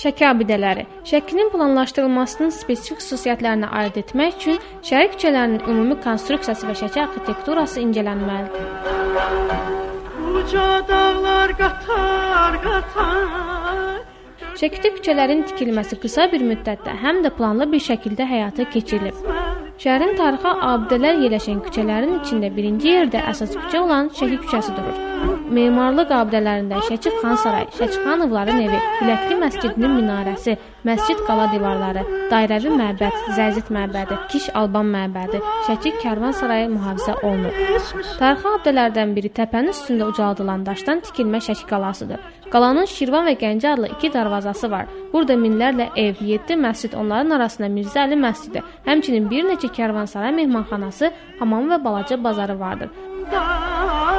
Şəki abidələri. Şəkinin planlaşdırılmasının spesifik xüsusiyyətlərini ayırd etmək üçün şəhər küçələrinin ümumi konstruksiyası və şəkil arxitekturası incələnməlidir. Uca dağlar qatar, qatar. Şəkidə küçələrin tikilməsi qısa bir müddətdə həm də planlı bir şəkildə həyata keçirilib. Şəhərin tarixi abidələr yerləşən küçələrin içində birinci yerdə əsas küçə olan Şəki küçəsi durur. Memarlıq abidələrində Şəki Xan Sarayı, Şəki xanovların evi, Biləkli məscidinin minarəsi, məscid qala divarları, dairəvi məbəd, Zərzit məbədi, Kiş Alban məbədi, Şəki Kərvan Sarayı mühafizə olunur. Tarixi abidələrdən biri təpənin üstündə ucaldılan daşdan tikilmə Şəki qalasıdır. Qalanın Şirvan və Gəncə adlı iki darvazası var. Burada minlərlə ev, 7 məscid, onların arasında Mirzə Əli məscidi, həmçinin bir neçə kərvansaray mehmanxanası, hamamı və balaca bazarı vardır.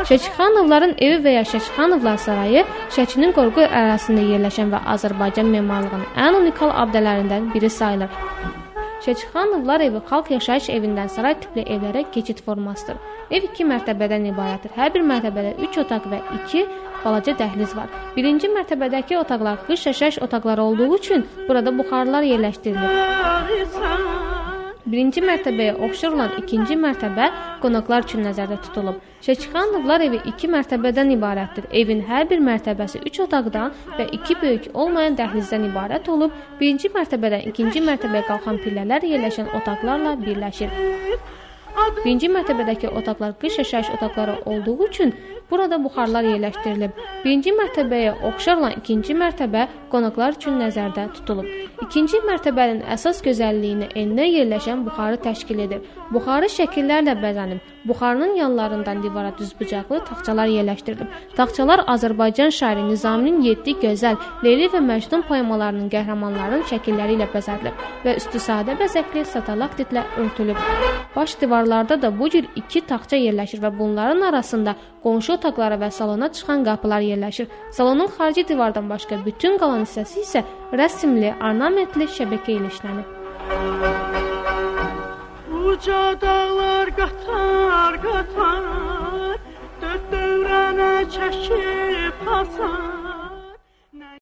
Şəkixanovların evi və ya Şəkixanovlar sarayı Şəkinin Qorqu ərazisində yerləşən və Azərbaycan memarlığının ən unikal abidələrindən biri sayılır. Şəkixanovlar evi xalq yaşayış evindən saray tipli evlərə keçid formasıdır. Ev 2 mərtəbədən ibarətdir. Hər bir mərtəbədə 3 otaq və 2 balaca dəhliz var. Birinci mərtəbədəki otaqlar qış yaşayış otaqları olduğu üçün burada buxarlar yerləşdirilir. Birinci mərtəbəyə oxşar olan ikinci mərtəbə qonaqlar üçün nəzərdə tutulub. Şəkixanovlar evi 2 mərtəbədən ibarətdir. Evin hər bir mərtəbəsi 3 otaqdan və 2 böyük olmayan dəhlizdən ibarət olub, birinci mərtəbədən ikinci mərtəbəyə qalxan pillələr yerləşən otaqlarla birləşir. Birinci mərtəbədəki otaqlar qış yaşayış otaqları olduğu üçün burada buxarlar yerləşdirilib. Birinci mərtəbəyə oxşar olan ikinci mərtəbə qonaqlar üçün nəzərdə tutulub. İkinci mərtəbənin əsas gözəlliyini eninə yerləşən buxarı təşkil edir. Buxarı şəkillərlə bəzənib. Buxarının yanlarından divara düzbucaqlı taxçalar yerləşdirilib. Taxçalar Azərbaycan şairi Nizaminin 7 gözəl Leyli və Məcnun poemalarının qəhrəmanlarının şəkilləri ilə bəzədilib və üstü sadə bəzəkli satalaktitlə örtülüb. Baş divarlarda da bu cür 2 taxça yerləşir və bunların arasında qonşu otaqlara və salona çıxan qapılar yerləşir. Salonun xarici divardan başqa bütün qalan hissəsi isə rəsmli, ornamentli şəbəkə ilə işlənib. Uca dağlar qatar qatar Dörd dövrənə çəkib hasar